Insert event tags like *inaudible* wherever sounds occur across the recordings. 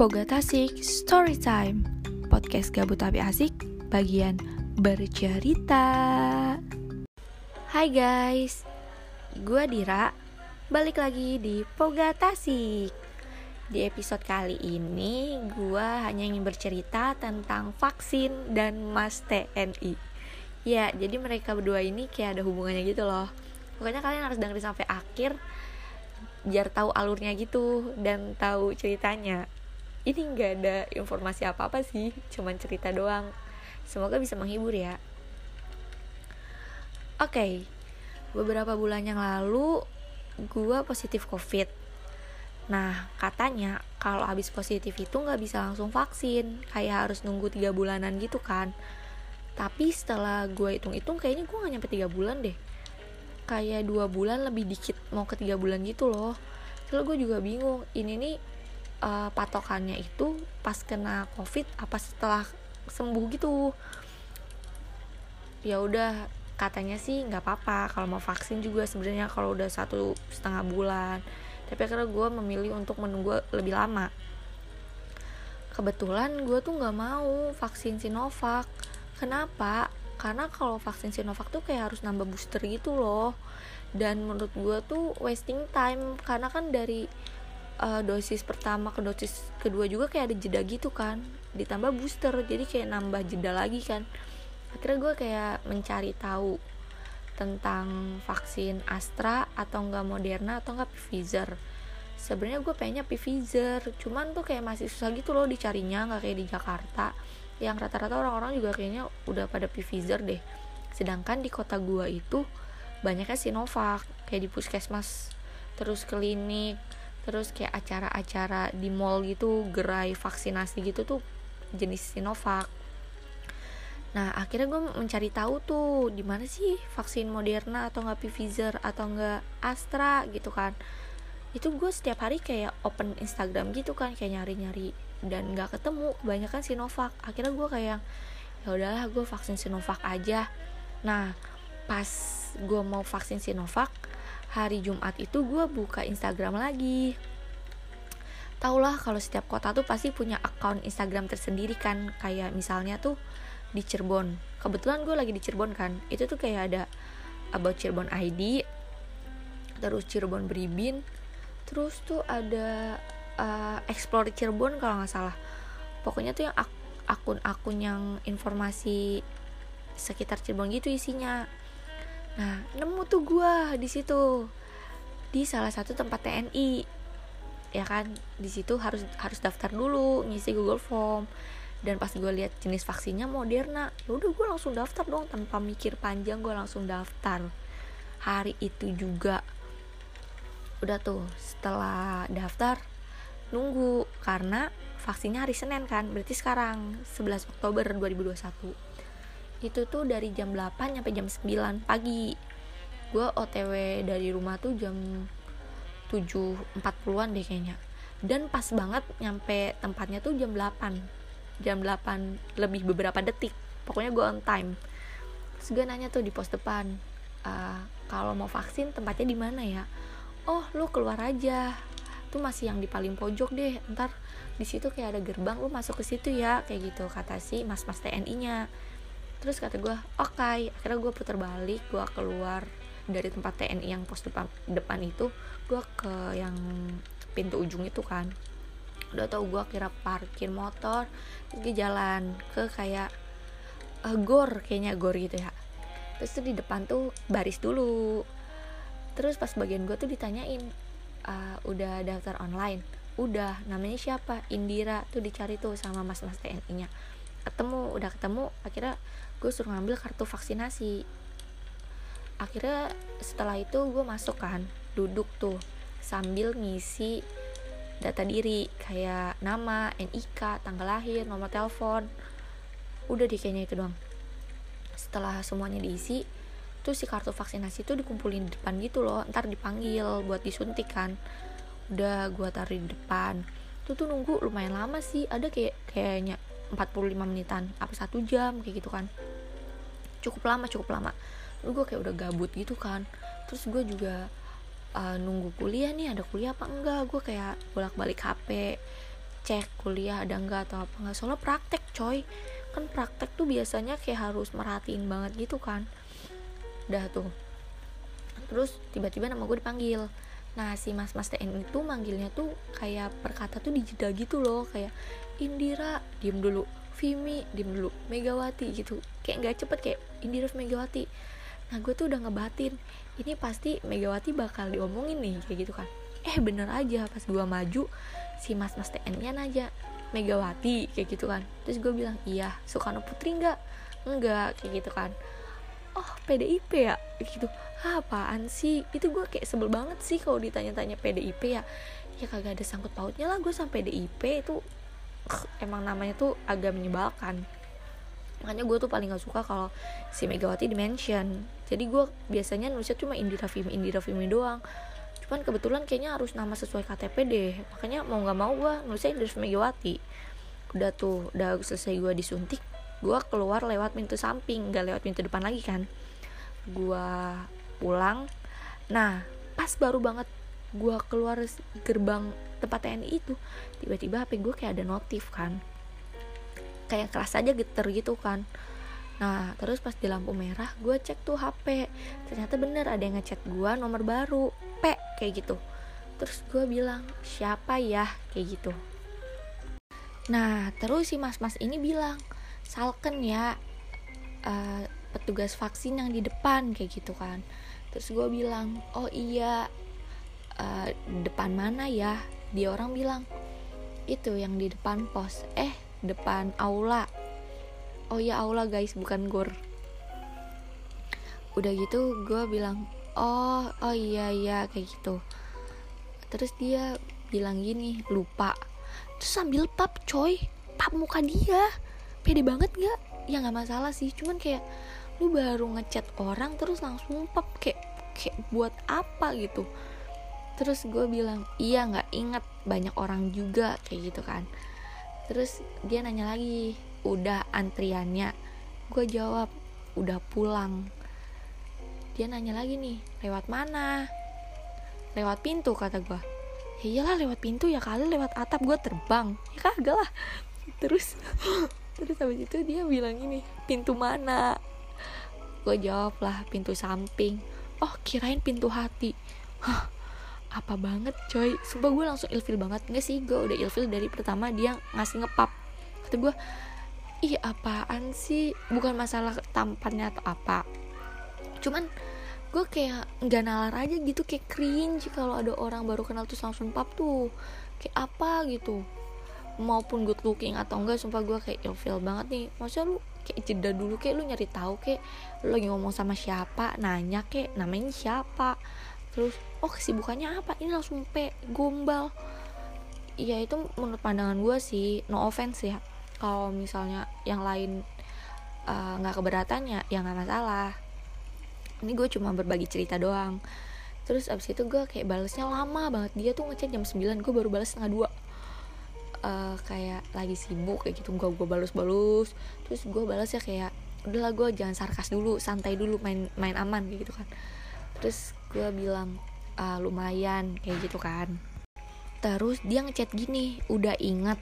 Poga Tasik Story Time. Podcast gabut tapi asik Bagian bercerita. Hai guys Gue Dira. Balik lagi di Poga Tasik. Di episode kali ini Gue hanya ingin bercerita tentang vaksin dan mas TNI Ya jadi mereka berdua ini kayak ada hubungannya gitu loh. Pokoknya kalian harus dengerin sampai akhir biar tahu alurnya gitu dan tahu ceritanya ini nggak ada informasi apa apa sih cuman cerita doang. Semoga bisa menghibur ya. Oke okay. beberapa bulan yang lalu gue positif covid. Nah katanya kalau habis positif itu nggak bisa langsung vaksin. Kayak harus nunggu tiga bulanan gitu kan. Tapi setelah gue hitung-hitung kayaknya gue gak nyampe tiga bulan deh. Kayak dua bulan lebih dikit mau ke tiga bulan gitu loh. Lalu gue juga bingung ini nih uh, patokannya itu pas kena covid apa setelah sembuh gitu. Ya udah katanya sih nggak apa-apa kalau mau vaksin juga sebenarnya kalau udah satu setengah bulan. Tapi akhirnya gue memilih untuk menunggu lebih lama. Kebetulan gue tuh nggak mau vaksin Sinovac. Kenapa? Karena kalau vaksin Sinovac tuh kayak harus nambah booster gitu loh. Dan menurut gue tuh wasting time. Karena kan dari uh, dosis pertama ke dosis kedua juga kayak ada jeda gitu kan. Ditambah booster jadi kayak nambah jeda lagi kan. Akhirnya gue kayak mencari tahu tentang vaksin Astra atau enggak Moderna atau enggak Pfizer. Sebenarnya gue pengennya Pfizer cuman tuh kayak masih susah gitu loh dicarinya nggak kayak di Jakarta. Yang rata-rata orang-orang juga kayaknya udah pada Pfizer deh. Sedangkan di kota gua itu banyaknya Sinovac kayak di puskesmas terus klinik terus kayak acara-acara di mall gitu gerai vaksinasi gitu tuh jenis Sinovac. Nah akhirnya gue mencari tahu tuh di mana sih vaksin Moderna atau nggak Pfizer atau nggak Astra gitu kan. Itu gue setiap hari kayak open Instagram gitu kan kayak nyari-nyari dan nggak ketemu kebanyakan Sinovac. Akhirnya gue kayak ya udahlah gue vaksin Sinovac aja. Nah pas gue mau vaksin Sinovac hari Jumat itu gue buka Instagram lagi. Taulah kalau setiap kota tuh pasti punya akun Instagram tersendiri kan. Kayak misalnya tuh di Cirebon. Kebetulan gue lagi di Cirebon kan. Itu tuh kayak ada About Cirebon ID Terus Cirebon Beribin Terus tuh ada uh, explore Cirebon kalau nggak salah. Pokoknya tuh yang ak akun-akun yang informasi sekitar Cirebon gitu isinya nah nemu tuh gue di situ. Di salah satu tempat TNI ya kan di situ harus harus daftar dulu ngisi Google Form. Dan pas gue lihat jenis vaksinnya Moderna ya udah gue langsung daftar dong tanpa mikir panjang gue langsung daftar. Hari itu juga. Udah tuh setelah daftar nunggu. Karena vaksinnya hari Senin kan berarti sekarang 11 Oktober 2021 itu tuh dari jam 8 sampai jam 9 pagi. Gue otw dari rumah tuh jam 7.40an deh kayaknya. Dan pas banget nyampe tempatnya tuh jam 8 jam 8 lebih beberapa detik. Pokoknya gue on time. Terus gue nanya tuh di pos depan uh, kalau mau vaksin tempatnya di mana ya? Oh lu keluar aja. Tuh masih yang di paling pojok deh. Ntar di situ kayak ada gerbang lu masuk ke situ ya. Kayak gitu kata si mas mas TNI nya terus kata gue oke okay. akhirnya gue putar balik gue keluar dari tempat TNI yang pos depan depan itu gue ke yang pintu ujung itu kan. Udah tau gue kira parkir motor gue jalan ke kayak uh, gor kayaknya gor gitu ya. Terus tuh di depan tuh baris dulu. Terus pas bagian gue tuh ditanyain uh, udah daftar online? Udah. Namanya siapa? Indira. Tuh dicari tuh sama mas-mas TNI nya ketemu udah ketemu akhirnya gue suruh ngambil kartu vaksinasi. Akhirnya setelah itu gue masuk kan duduk tuh sambil ngisi data diri kayak nama, NIK, tanggal lahir, nomor telepon. Udah di kayaknya itu doang. Setelah semuanya diisi tuh si kartu vaksinasi tuh dikumpulin di depan gitu loh ntar dipanggil buat disuntik kan. Udah gue taruh di depan. Tuh tuh nunggu lumayan lama sih ada kayak kayaknya 45 menitan apa satu jam kayak gitu kan. Cukup lama cukup lama. Lu gue kayak udah gabut gitu kan. Terus gue juga uh, nunggu kuliah nih ada kuliah apa enggak? Gue kayak bolak balik HP cek kuliah ada enggak atau apa enggak. Soalnya praktek coy. Kan praktek tuh biasanya kayak harus merhatiin banget gitu kan. Udah tuh. Terus tiba-tiba nama gue dipanggil nah si mas mas TN itu manggilnya tuh kayak perkata tuh dijeda gitu loh kayak Indira diem dulu. Vimi diem dulu. Megawati gitu. Kayak nggak cepet kayak Indira Megawati. Nah gue tuh udah ngebatin ini pasti Megawati bakal diomongin nih kayak gitu kan. Eh bener aja pas gue maju si mas mas TN nya nanya Megawati? kayak gitu kan. Terus gue bilang iya. Soekarno Putri nggak? Enggak kayak gitu kan oh PDIP ya? Gitu. Ah, apaan sih? Itu gue kayak sebel banget sih kalau ditanya-tanya PDIP ya. Ya kagak ada sangkut pautnya lah gue sama PDIP itu emang namanya tuh agak menyebalkan. Makanya gue tuh paling gak suka kalau si Megawati dimention. Jadi gue biasanya nulisnya cuma Indira Vimi Indira Vimi doang. Cuman kebetulan kayaknya harus nama sesuai KTP deh. Makanya mau nggak mau gue nulisnya Indira Megawati. Udah tuh udah selesai gue disuntik gue keluar lewat pintu samping nggak lewat pintu depan lagi kan. Gue pulang. Nah pas baru banget gue keluar gerbang tempat TNI itu tiba-tiba HP gue kayak ada notif kan. Kayak keras aja geter gitu kan. Nah terus pas di lampu merah gue cek tuh HP ternyata bener ada yang ngechat gue nomor baru P kayak gitu. Terus gue bilang siapa ya? kayak gitu. Nah terus si mas-mas ini bilang salken ya uh, petugas vaksin yang di depan kayak gitu kan. Terus gue bilang oh iya uh, depan mana ya? Dia orang bilang itu yang di depan pos. Eh depan aula. Oh ya aula guys bukan gor. Udah gitu gue bilang oh oh iya iya kayak gitu. Terus dia bilang gini lupa. Terus sambil pap coy pap muka dia pede banget gak ya nggak masalah sih. Cuman kayak lu baru ngechat orang terus langsung pap kayak kayak buat apa gitu. Terus gue bilang iya nggak inget. Banyak orang juga kayak gitu kan. Terus dia nanya lagi udah antriannya? Gue jawab udah pulang. Dia nanya lagi nih lewat mana? Lewat pintu kata gue. Ya iyalah lewat pintu ya kali lewat atap. Gue terbang. Ya kagak lah. Terus *laughs* terus habis itu dia bilang ini pintu mana? Gue jawab lah pintu samping. Oh kirain pintu hati. Hah, apa banget coy? Sumpah gue langsung ilfil banget. Nggak sih gue udah ilfil dari pertama dia ngasih ngepap. Kata gue ih apaan sih? Bukan masalah tampannya atau apa. Cuman gue kayak nggak nalar aja gitu kayak cringe kalau ada orang baru kenal tuh langsung pap tuh. Kayak apa gitu maupun good looking atau enggak sumpah gue kayak ilfil banget nih. Masa lu kayak jeda dulu kayak lu nyari tahu kayak lu lagi ngomong sama siapa nanya kayak namanya siapa. Terus oh kesibukannya apa? Ini langsung pe gombal. Ya itu menurut pandangan gue sih no offense ya. Kalau misalnya yang lain eh, nggak uh, keberatannya ya nggak masalah. Ini gue cuma berbagi cerita doang. Terus abis itu gue kayak balesnya lama banget. Dia tuh ngechat jam 9 gue baru balas setengah dua uh, kayak lagi sibuk kayak gitu gue gue balas balus terus gue balas ya kayak udahlah gue jangan sarkas dulu santai dulu main main aman kayak gitu kan. Terus gue bilang uh, lumayan kayak gitu kan. Terus dia ngechat gini udah ingat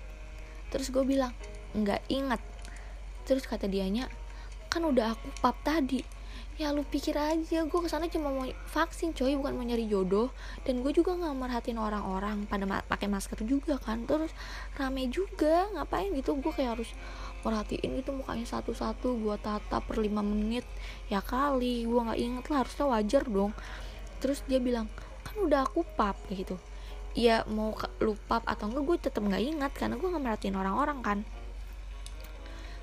terus gue bilang nggak ingat terus kata dianya kan udah aku pap tadi ya lu pikir aja. Gue ke sana cuma mau vaksin coy bukan mau nyari jodoh. Dan gue juga nggak merhatiin orang-orang pada ma pakai masker juga kan. Terus rame juga. Ngapain gitu? Gue kayak harus merhatiin gitu mukanya satu-satu. Gue tatap per lima menit. Ya kali. Gue nggak inget lah. Harusnya wajar dong. Terus dia bilang kan udah aku pap gitu. Ya mau lupa atau enggak gue tetap nggak ingat karena gue nggak merhatiin orang-orang kan.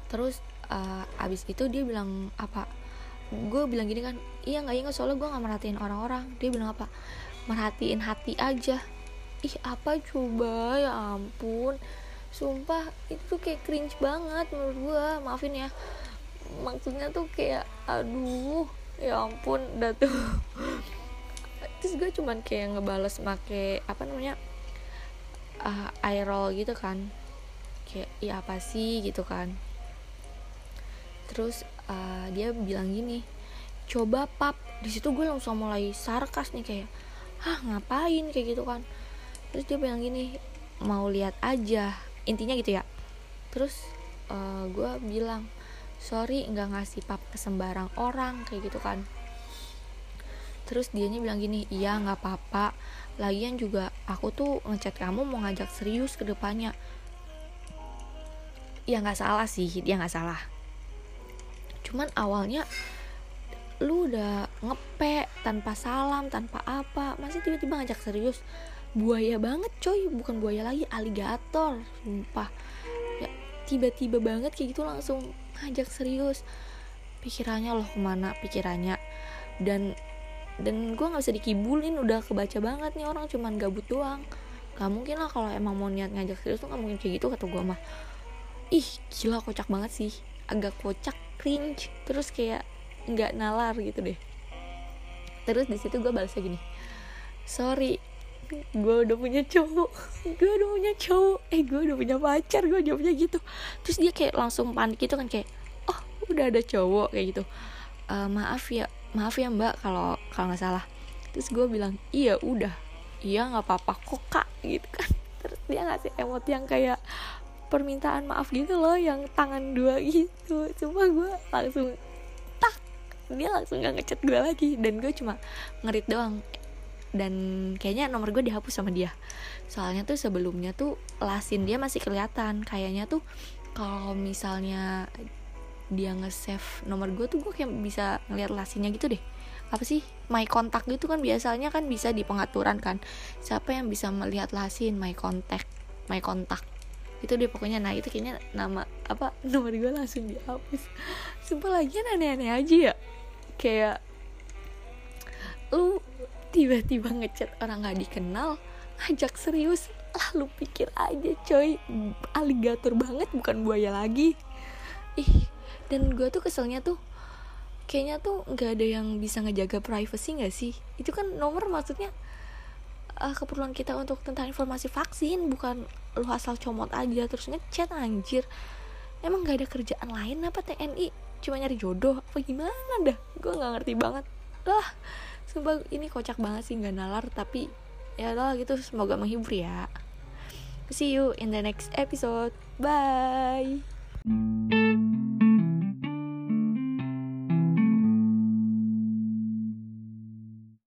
Terus uh, abis itu dia bilang apa gue bilang gini kan iya nggak ingat soalnya gue nggak merhatiin orang-orang. Dia bilang apa? Merhatiin hati aja. Ih apa coba? Ya ampun. Sumpah itu kayak cringe banget menurut gue maafin ya. Maksudnya tuh kayak aduh ya ampun udah tuh. *laughs* Terus gue cuman kayak ngebales make apa namanya uh, eye roll gitu kan. Kayak ya apa sih? gitu kan. Terus uh, dia bilang gini coba pap. Di situ gue langsung mulai sarkas nih kayak ah ngapain? Kayak gitu kan. Terus dia bilang gini mau lihat aja. Intinya gitu ya. Terus uh, gue bilang sorry nggak ngasih pap ke sembarang orang. Kayak gitu kan. Terus dianya bilang gini iya nggak apa-apa. Lagian juga aku tuh ngechat kamu mau ngajak serius ke depannya. Ya nggak salah sih dia nggak salah cuman awalnya lu udah ngepe tanpa salam tanpa apa masih tiba-tiba ngajak serius. Buaya banget coy. Bukan buaya lagi aligator sumpah. Ya tiba-tiba banget kayak gitu langsung ngajak serius. Pikirannya loh ke mana pikirannya. Dan dan gue nggak bisa dikibulin udah kebaca banget nih orang cuman gabut doang. Gak mungkin lah kalau emang mau niat ngajak serius tuh gak mungkin kayak gitu kata gue mah. Ih gila kocak banget sih. Agak kocak cringe. Terus kayak nggak nalar gitu deh. Terus di situ gue balasnya gini sorry gue udah punya cowok. Gue udah punya cowok. Eh gue udah punya pacar gue jawabnya gitu. Terus dia kayak langsung panik gitu kan kayak oh udah ada cowok kayak gitu. E, maaf ya maaf ya mbak kalau kalau nggak salah. Terus gue bilang iya udah. Iya nggak apa-apa kok kak gitu kan. Terus dia ngasih emot yang kayak permintaan maaf gitu loh yang tangan dua gitu. Cuma gue langsung dia langsung gak ngechat gue lagi. Dan gue cuma ngerit doang. Dan kayaknya nomor gue dihapus sama dia. Soalnya tuh sebelumnya tuh lasin dia masih kelihatan. Kayaknya tuh kalau misalnya dia nge-save nomor gue tuh gue kayak bisa ngeliat lasinnya gitu deh. Apa sih? My contact gitu kan biasanya kan bisa di pengaturan kan. Siapa yang bisa melihat lasin? My contact. My contact itu deh pokoknya. Nah itu kayaknya nama apa nomor gue langsung dihapus. Sumpah lagi aneh-aneh aja ya. Kayak lu tiba-tiba ngechat orang gak dikenal ngajak serius lah lu pikir aja coy. Aligator banget bukan buaya lagi. Ih dan gue tuh keselnya tuh kayaknya tuh nggak ada yang bisa ngejaga privacy nggak sih? Itu kan nomor maksudnya uh, keperluan kita untuk tentang informasi vaksin bukan lu asal comot aja terus ngechat anjir. Emang gak ada kerjaan lain apa TNI cuma nyari jodoh apa gimana dah? Gue nggak ngerti banget. Lah sumpah ini kocak banget sih nggak nalar tapi ya lah gitu semoga menghibur ya. See you in the next episode. Bye